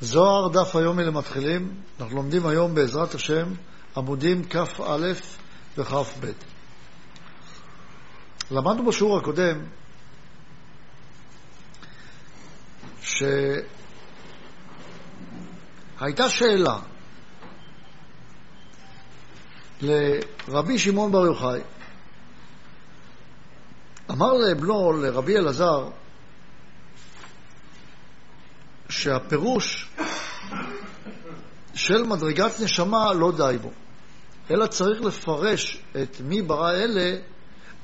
זוהר דף היומי למתחילים, אנחנו לומדים היום בעזרת השם עמודים כ"א וכ"ב. למדנו בשיעור הקודם שהייתה שאלה לרבי שמעון בר יוחאי, אמר לבנו, לרבי אלעזר, שהפירוש של מדרגת נשמה לא די בו, אלא צריך לפרש את מי ברא אלה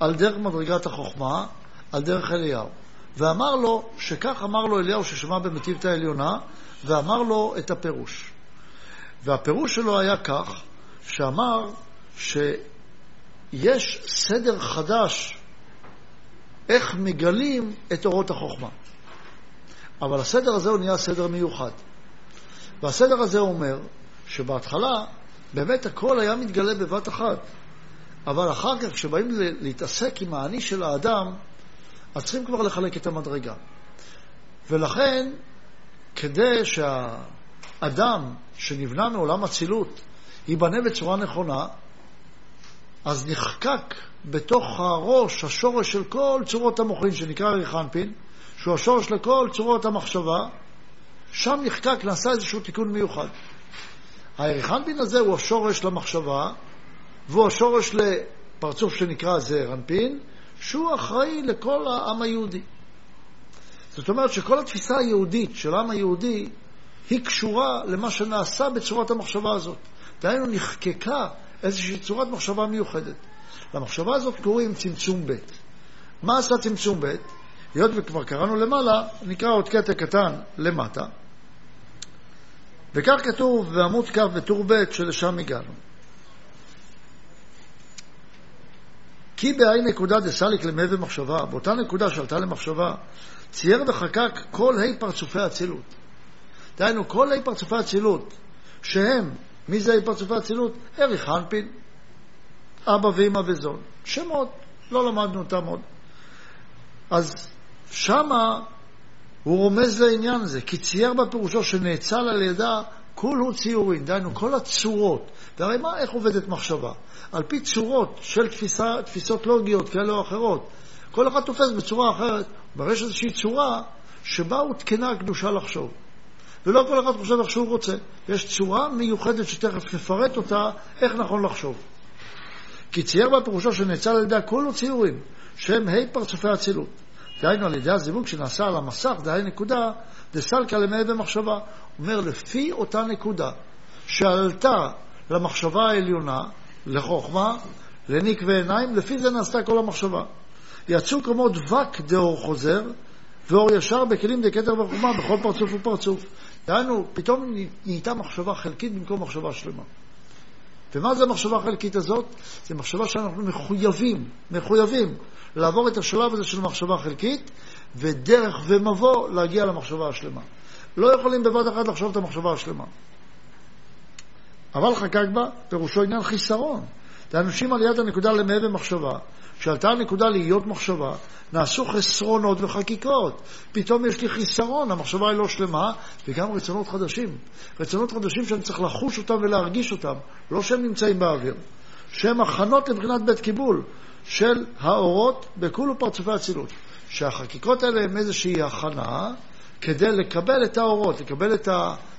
על דרך מדרגת החוכמה, על דרך אליהו. ואמר לו, שכך אמר לו אליהו ששמע במטיבתא העליונה, ואמר לו את הפירוש. והפירוש שלו היה כך, שאמר שיש סדר חדש איך מגלים את אורות החוכמה. אבל הסדר הזה הוא נהיה סדר מיוחד. והסדר הזה אומר שבהתחלה באמת הכל היה מתגלה בבת אחת, אבל אחר כך כשבאים להתעסק עם האני של האדם, אז צריכים כבר לחלק את המדרגה. ולכן, כדי שהאדם שנבנה מעולם אצילות ייבנה בצורה נכונה, אז נחקק בתוך הראש השורש של כל צורות המוחין, שנקרא ריחנפין, שהוא השורש לכל צורות המחשבה, שם נחקק, נעשה איזשהו תיקון מיוחד. האריכנפין הזה הוא השורש למחשבה, והוא השורש לפרצוף שנקרא זעיר אנפין, שהוא אחראי לכל העם היהודי. זאת אומרת שכל התפיסה היהודית של העם היהודי היא קשורה למה שנעשה בצורת המחשבה הזאת. דהיינו נחקקה איזושהי צורת מחשבה מיוחדת. למחשבה הזאת קוראים צמצום ב'. מה עשה צמצום ב'? היות וכבר קראנו למעלה, נקרא עוד קטע קטן למטה. וכך כתוב בעמוד כ' בטור ב' שלשם הגענו. כי בהאי נקודה דסליק למי ומחשבה, באותה נקודה שעלתה למחשבה, צייר וחקק כל ה' פרצופי אצילות. דהיינו, כל ה' פרצופי אצילות, שהם, מי זה ה' פרצופי אצילות? אריך הנפין, אבא ואמא וזון. שמות, לא למדנו אותם עוד. אז שמה הוא רומז לעניין הזה, כי צייר בפירושו שנאצל על ידה כולו ציורים, דהיינו כל הצורות. והרי מה, איך עובדת מחשבה? על פי צורות של תפיסה, תפיסות לוגיות כאלה או אחרות. כל אחד תופס בצורה אחרת. אבל יש איזושהי צורה שבה הותקנה הקדושה לחשוב. ולא כל אחד חושב איך שהוא רוצה. יש צורה מיוחדת שתכף נפרט אותה, איך נכון לחשוב. כי צייר בפירושו שנאצל על ידי הכולו ציורים, שהם ה' פרצופי אצילות. דהיינו על ידי הזיווג שנעשה על המסך, דהי נקודה, דסלקה למעט במחשבה. אומר, לפי אותה נקודה שעלתה למחשבה העליונה, לחוכמה, לניק ועיניים, לפי זה נעשתה כל המחשבה. יצאו כמו דבק דאור חוזר, ואור ישר בכלים דקטר וחוכמה בכל פרצוף ופרצוף. דהיינו, פתאום נהייתה מחשבה חלקית במקום מחשבה שלמה. ומה זה המחשבה החלקית הזאת? זו מחשבה שאנחנו מחויבים, מחויבים לעבור את השלב הזה של מחשבה חלקית, ודרך ומבוא להגיע למחשבה השלמה. לא יכולים בבת אחת לחשוב את המחשבה השלמה. אבל חקק בה, פירושו עניין חיסרון. לאנשים על יד הנקודה למעבר מחשבה, כשעלתה הנקודה להיות מחשבה, נעשו חסרונות וחקיקות. פתאום יש לי חיסרון, המחשבה היא לא שלמה, וגם רצונות חדשים. רצונות חדשים שאני צריך לחוש אותם ולהרגיש אותם, לא שהם נמצאים באוויר. שהם הכנות לבחינת בית קיבול של האורות בכולו פרצופי אצילות. שהחקיקות האלה הן איזושהי הכנה כדי לקבל את האורות, לקבל את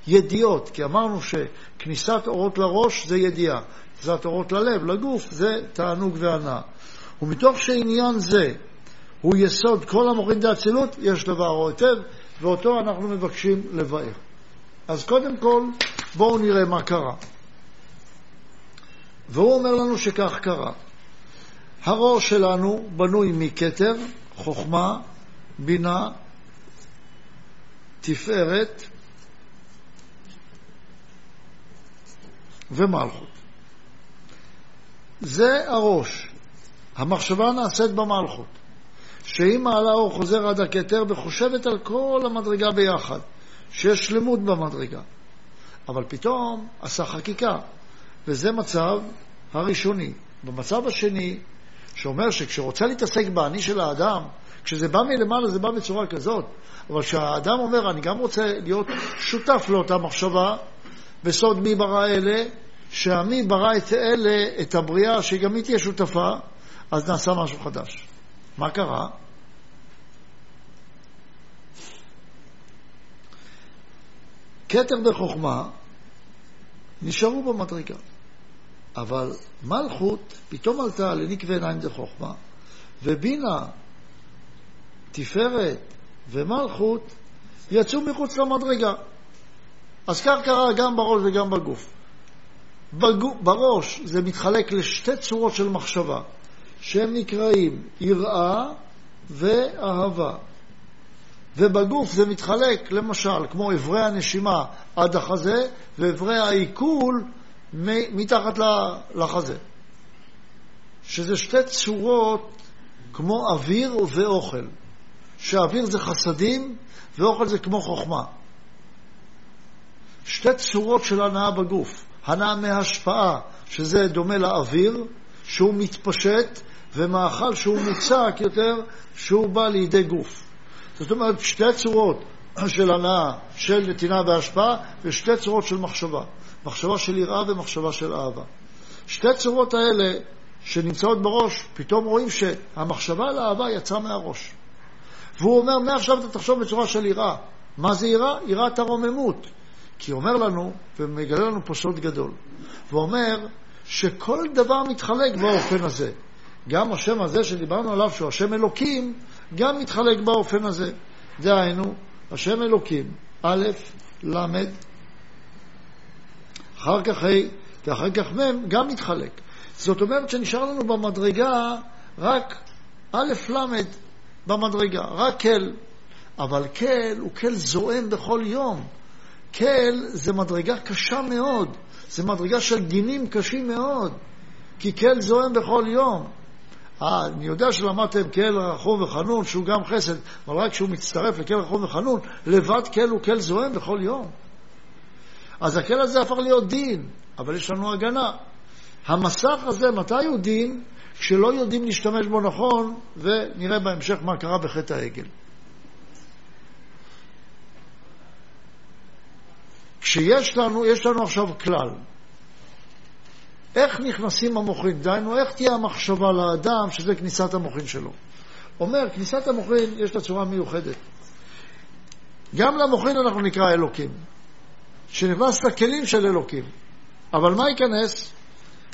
הידיעות, כי אמרנו שכניסת אורות לראש זה ידיעה, כניסת אורות ללב, לגוף, זה תענוג והנאה. ומתוך שעניין זה הוא יסוד כל המוחין דאצילות, יש לבארו היטב, ואותו אנחנו מבקשים לבאר. אז קודם כל, בואו נראה מה קרה. והוא אומר לנו שכך קרה. הראש שלנו בנוי מכתר, חוכמה, בינה, תפארת ומלכות. זה הראש. המחשבה נעשית במלכות, שהיא מעלה אור חוזר עד הכתר וחושבת על כל המדרגה ביחד, שיש שלמות במדרגה. אבל פתאום עשה חקיקה, וזה מצב הראשוני. במצב השני, שאומר שכשרוצה להתעסק באני של האדם, כשזה בא מלמעלה זה בא בצורה כזאת, אבל כשהאדם אומר, אני גם רוצה להיות שותף לאותה מחשבה, בסוד מי ברא אלה, שהמי ברא את אלה, את הבריאה, שגם היא תהיה שותפה, אז נעשה משהו חדש. מה קרה? כתר בחוכמה נשארו במדרגה. אבל מלכות פתאום עלתה לנקבי עיניים דחוכמה, ובינה, תפארת ומלכות יצאו מחוץ למדרגה. אז כך קרה גם בראש וגם בגוף. בגו, בראש זה מתחלק לשתי צורות של מחשבה, שהם נקראים יראה ואהבה. ובגוף זה מתחלק, למשל, כמו אברי הנשימה עד החזה, ואברי העיכול מתחת לחזה. שזה שתי צורות כמו אוויר ואוכל. שאוויר זה חסדים ואוכל זה כמו חוכמה. שתי צורות של הנאה בגוף. הנאה מהשפעה, שזה דומה לאוויר, שהוא מתפשט, ומאכל שהוא מוצק יותר, שהוא בא לידי גוף. זאת אומרת, שתי צורות של הנאה, של נתינה והשפעה, ושתי צורות של מחשבה. מחשבה של יראה ומחשבה של אהבה. שתי צורות האלה שנמצאות בראש, פתאום רואים שהמחשבה על אהבה יצאה מהראש. והוא אומר, מעכשיו אתה תחשוב בצורה של יראה. מה זה יראה? יראת הרוממות. כי אומר לנו, ומגלה לנו פה סוד גדול, והוא אומר שכל דבר מתחלק באופן הזה. גם השם הזה שדיברנו עליו, שהוא השם אלוקים, גם מתחלק באופן הזה. דהיינו, השם אלוקים, א', ל', אחר כך ה' ואחר כך מ', גם מתחלק. זאת אומרת שנשאר לנו במדרגה רק א', ל' במדרגה, רק כל. אבל כל הוא כל זועם בכל יום. כל זה מדרגה קשה מאוד, זה מדרגה של דינים קשים מאוד, כי כל זועם בכל יום. אה, אני יודע שלמדתם כל רחום וחנון, שהוא גם חסד, אבל רק כשהוא מצטרף לכל רחום וחנון, לבד כל הוא כל זועם בכל יום. אז הקל הזה הפך להיות דין, אבל יש לנו הגנה. המסך הזה, מתי הוא דין? כשלא יודעים להשתמש בו נכון, ונראה בהמשך מה קרה בחטא העגל. כשיש לנו, יש לנו עכשיו כלל. איך נכנסים המוחין? דהיינו, איך תהיה המחשבה לאדם שזה כניסת המוחין שלו? אומר, כניסת המוחין יש לה צורה מיוחדת. גם למוחין אנחנו נקרא אלוקים, שנכנס לכלים של אלוקים. אבל מה ייכנס?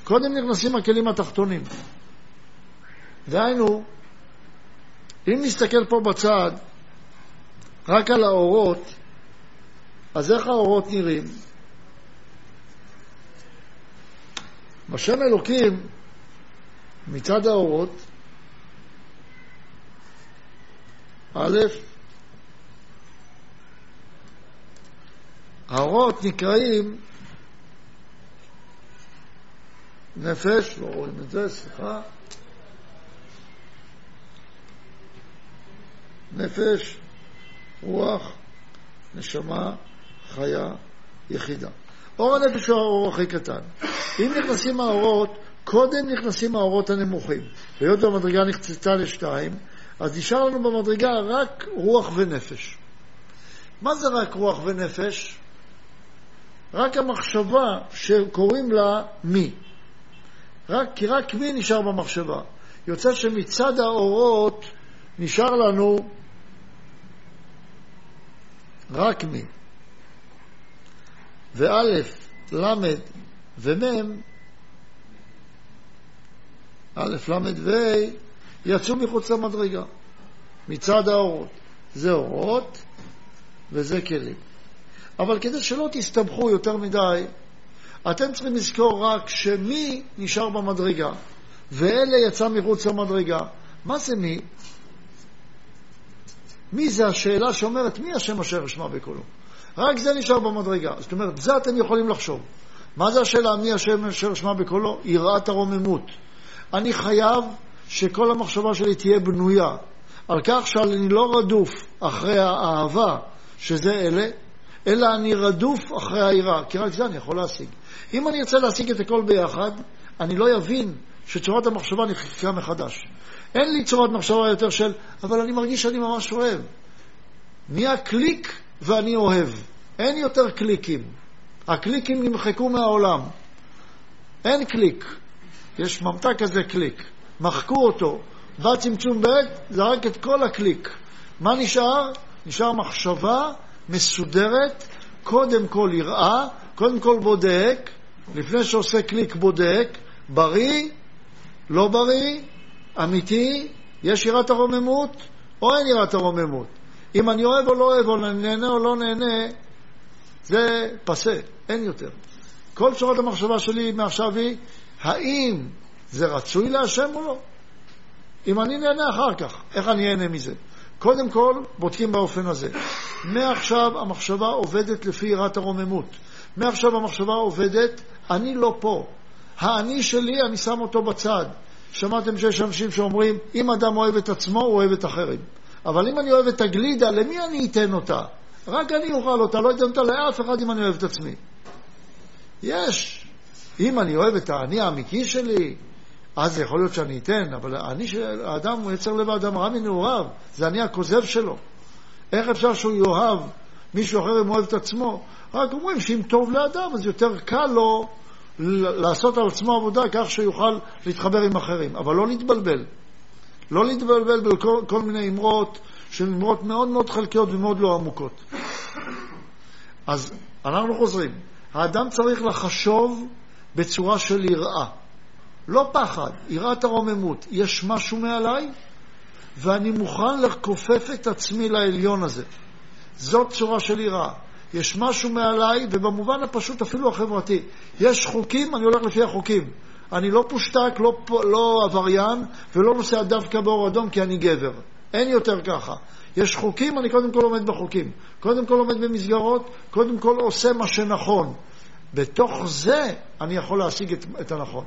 קודם נכנסים הכלים התחתונים. דהיינו, אם נסתכל פה בצד רק על האורות, אז איך האורות נראים? בשם אלוקים, מצד האורות, א', האורות נקראים נפש, לא רואים את זה, סליחה, נפש, רוח, נשמה, חיה, יחידה. אור הנפש הוא האור הכי קטן. אם נכנסים האורות, קודם נכנסים האורות הנמוכים. והיות והמדרגה נחצתה לשתיים, אז נשאר לנו במדרגה רק רוח ונפש. מה זה רק רוח ונפש? רק המחשבה שקוראים לה מי. רק, כי רק מי נשאר במחשבה. יוצא שמצד האורות נשאר לנו רק מי. וא', ל' ומ', א', ל' וה', יצאו מחוץ למדרגה, מצד האורות. זה אורות וזה כלים. אבל כדי שלא תסתבכו יותר מדי, אתם צריכים לזכור רק שמי נשאר במדרגה, ואלה יצא מחוץ למדרגה. מה זה מי? מי זה השאלה שאומרת מי השם אשר אשמע בקולו? רק זה נשאר במדרגה. זאת אומרת, זה אתם יכולים לחשוב. מה זה השאלה מי השם אשר אשמע בקולו? יראת הרוממות. אני חייב שכל המחשבה שלי תהיה בנויה על כך שאני לא רדוף אחרי האהבה, שזה אלה, אלא אני רדוף אחרי היראה, כי רק זה אני יכול להשיג. אם אני ארצה להשיג את הכל ביחד, אני לא אבין שצורת המחשבה נחקקה מחדש. אין לי צורת מחשבה יותר של, אבל אני מרגיש שאני ממש אוהב. נהיה קליק ואני אוהב. אין יותר קליקים. הקליקים נמחקו מהעולם. אין קליק. יש ממתק כזה קליק. מחקו אותו. בא צמצום ב', זרק את כל הקליק. מה נשאר? נשאר מחשבה מסודרת, קודם כל יראה, קודם כל בודק, לפני שעושה קליק בודק, בריא, לא בריא, אמיתי, יש יראת הרוממות או אין יראת הרוממות. אם אני אוהב או לא אוהב, או נהנה או לא נהנה, זה פסה, אין יותר. כל צורת המחשבה שלי מעכשיו היא, האם זה רצוי להשם או לא? אם אני נהנה אחר כך, איך אני אהנה מזה? קודם כל, בודקים באופן הזה. מעכשיו המחשבה עובדת לפי יראת הרוממות. מעכשיו המחשבה עובדת, אני לא פה. האני שלי, אני שם אותו בצד. שמעתם שיש אנשים שאומרים, אם אדם אוהב את עצמו, הוא אוהב את אחרים. אבל אם אני אוהב את הגלידה, למי אני אתן אותה? רק אני אוכל אותה, לא אתן אותה לאף אחד אם אני אוהב את עצמי. יש. אם אני אוהב את האני האמיתי שלי, אז יכול להיות שאני אתן, אבל האני של האדם הוא יצר לב האדם רע מנעוריו, זה אני הכוזב שלו. איך אפשר שהוא יאהב מישהו אחר אם הוא אוהב את עצמו? רק אומרים שאם טוב לאדם, אז יותר קל לו לעשות על עצמו עבודה כך שיוכל להתחבר עם אחרים. אבל לא להתבלבל. לא להתבלבל בכל כל מיני אמרות שהן אמרות מאוד מאוד חלקיות ומאוד לא עמוקות. אז אנחנו חוזרים. האדם צריך לחשוב בצורה של יראה. לא פחד, יראת הרוממות. יש משהו מעליי, ואני מוכן לכופף את עצמי לעליון הזה. זאת צורה של יראה. יש משהו מעליי, ובמובן הפשוט אפילו החברתי. יש חוקים, אני הולך לפי החוקים. אני לא פושטק, לא, לא עבריין, ולא נוסע דווקא באור אדום כי אני גבר. אין יותר ככה. יש חוקים, אני קודם כל עומד בחוקים. קודם כל עומד במסגרות, קודם כל עושה מה שנכון. בתוך זה אני יכול להשיג את, את הנכון.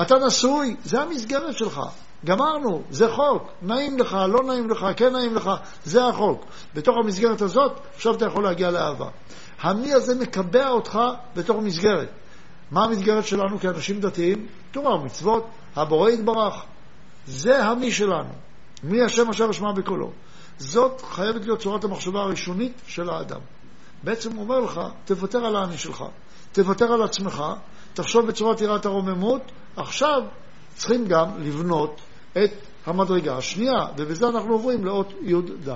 אתה נשוי, זה המסגרת שלך. גמרנו, זה חוק. נעים לך, לא נעים לך, כן נעים לך, זה החוק. בתוך המסגרת הזאת, עכשיו אתה יכול להגיע לאהבה. המי הזה מקבע אותך בתוך מסגרת. מה המסגרת שלנו כאנשים דתיים? תורה ומצוות, הבורא יתברך. זה המי שלנו. מי השם אשר אשמע בקולו. זאת חייבת להיות צורת המחשבה הראשונית של האדם. בעצם הוא אומר לך, תוותר על האני שלך, תוותר על עצמך, תחשוב בצורת יראת הרוממות, עכשיו צריכים גם לבנות את המדרגה השנייה, ובזה אנחנו עוברים לאות י"ד.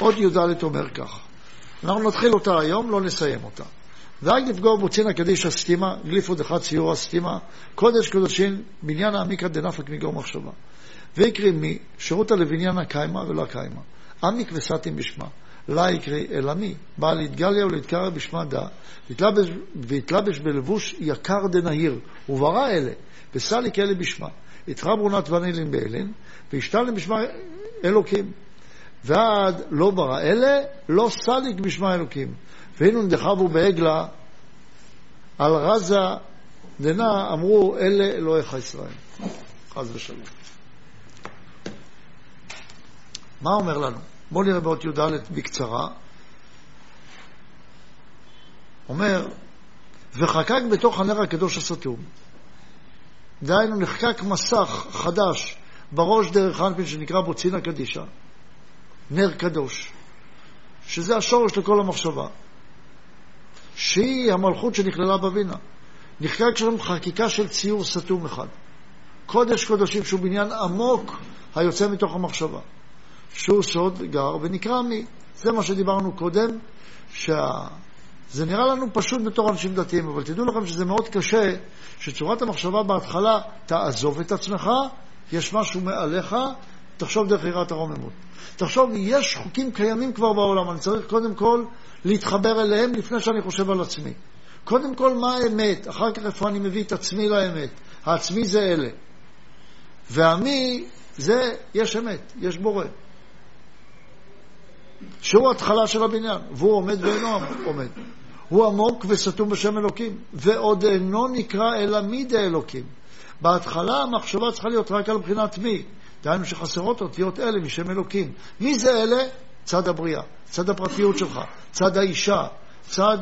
עוד י"ד אומר כך, אנחנו נתחיל אותה היום, לא נסיים אותה. ואל לפגוע בוצינא קדישא סתימה, גליפו דחת ציורא סתימה, קודש קודשין, בניין העמיקא דנפק מגור מחשבה. ויקרי מי, שירותא לבניין הקיימא ולא הקיימא. עמיק וסתים בשמה. לה יקרי אלא מי, בא להתגליה ולהתקרא בשמה דה, והתלבש בלבוש יקר דנהיר, וברא אלה, וסליק אלה בשמה. התחברו נת ונילין באלן, והשתלם בשמה אלוקים. ועד לא ברא אלה, לא סליק בשמה אלוקים. והיינו נדחבו בעגלה, על רזה דנה אמרו אלה אלוהיך ישראל. חס ושלום. מה אומר לנו? בואו נראה באות י"ד בקצרה. אומר, וחקק בתוך הנר הקדוש הסתום. דהיינו, נחקק מסך חדש בראש דרך אנפין שנקרא בוצינא קדישא, נר קדוש, שזה השורש לכל המחשבה, שהיא המלכות שנכללה בבינה. נחקק שם חקיקה של ציור סתום אחד. קודש קודשים שהוא בניין עמוק היוצא מתוך המחשבה. שהוא סוד גר ונקרא מי. זה מה שדיברנו קודם, שזה נראה לנו פשוט בתור אנשים דתיים, אבל תדעו לכם שזה מאוד קשה שצורת המחשבה בהתחלה, תעזוב את עצמך, יש משהו מעליך, תחשוב דרך יראת הרוממות. תחשוב, יש חוקים קיימים כבר בעולם, אני צריך קודם כל להתחבר אליהם לפני שאני חושב על עצמי. קודם כל, מה האמת? אחר כך איפה אני מביא את עצמי לאמת? העצמי זה אלה. והמי זה, יש אמת, יש בורא. שהוא התחלה של הבניין, והוא עומד ואינו עומד. הוא עמוק וסתום בשם אלוקים, ועוד אינו נקרא אלא מי דה אלוקים. בהתחלה המחשבה צריכה להיות רק על בחינת מי, דהיינו שחסרות אותיות אלה משם אלוקים. מי זה אלה? צד הבריאה, צד הפרטיות שלך, צד האישה, צד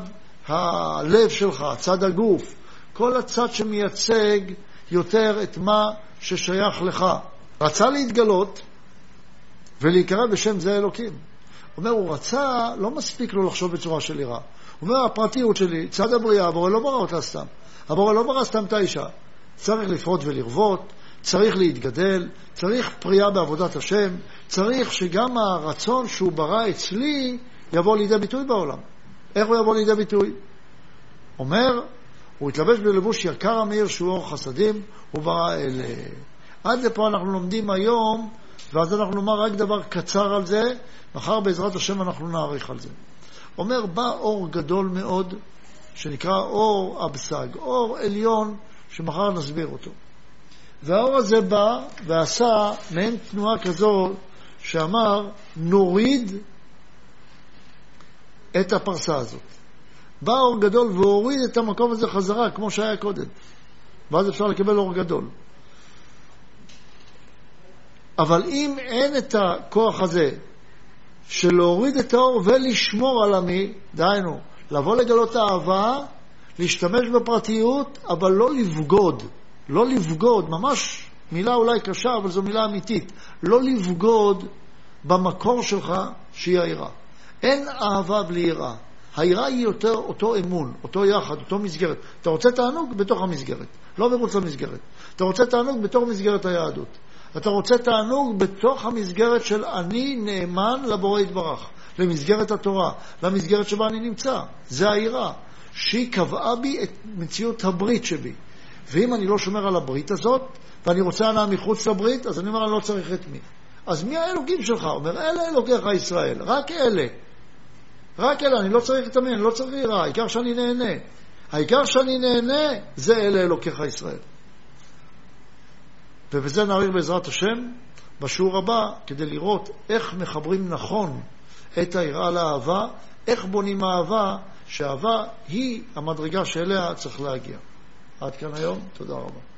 הלב שלך, צד הגוף, כל הצד שמייצג יותר את מה ששייך לך. רצה להתגלות ולהיקרא בשם זה אלוקים. אומר, הוא רצה, לא מספיק לו לחשוב בצורה של יראה. הוא אומר, הפרטיות שלי, צד הבריאה, הבורא לא ברא אותה סתם. הבורא לא ברא סתם את האישה. צריך לפרוט ולרבות, צריך להתגדל, צריך פריאה בעבודת השם, צריך שגם הרצון שהוא ברא אצלי יבוא לידי ביטוי בעולם. איך הוא יבוא לידי ביטוי? אומר, הוא התלבש בלבוש יקר המאיר שהוא אור חסדים, הוא ברא אלה. עד לפה אנחנו לומדים היום, ואז אנחנו נאמר רק דבר קצר על זה, מחר בעזרת השם אנחנו נאריך על זה. אומר, בא אור גדול מאוד, שנקרא אור אבסג, אור עליון, שמחר נסביר אותו. והאור הזה בא ועשה מעין תנועה כזו שאמר, נוריד את הפרסה הזאת. בא אור גדול והוריד את המקום הזה חזרה, כמו שהיה קודם. ואז אפשר לקבל אור גדול. אבל אם אין את הכוח הזה של להוריד את האור ולשמור על עמי, דהיינו, לבוא לגלות אהבה, להשתמש בפרטיות, אבל לא לבגוד. לא לבגוד, ממש מילה אולי קשה, אבל זו מילה אמיתית. לא לבגוד במקור שלך שהיא היראה. אין אהבה בלי יראה. היראה היא יותר אותו אמון, אותו יחד, אותו מסגרת. אתה רוצה תענוג בתוך המסגרת, לא מחוץ למסגרת. אתה רוצה תענוג בתוך מסגרת היהדות. אתה רוצה תענוג בתוך המסגרת של אני נאמן לבורא יתברך, למסגרת התורה, למסגרת שבה אני נמצא. זה היראה, שהיא קבעה בי את מציאות הברית שבי. ואם אני לא שומר על הברית הזאת, ואני רוצה הנאה מחוץ לברית, אז אני אומר, אני לא צריך את מי. אז מי האלוקים שלך? אומר, אלה אלוקיך ישראל, רק אלה. רק אלה, אני לא צריך את המין, אני לא צריך יראה, העיקר שאני נהנה. העיקר שאני נהנה, זה אלה אלוקיך ישראל. ובזה נאריך בעזרת השם בשיעור הבא, כדי לראות איך מחברים נכון את היראה לאהבה, איך בונים אהבה, שאהבה היא המדרגה שאליה צריך להגיע. עד כאן היום, תודה רבה.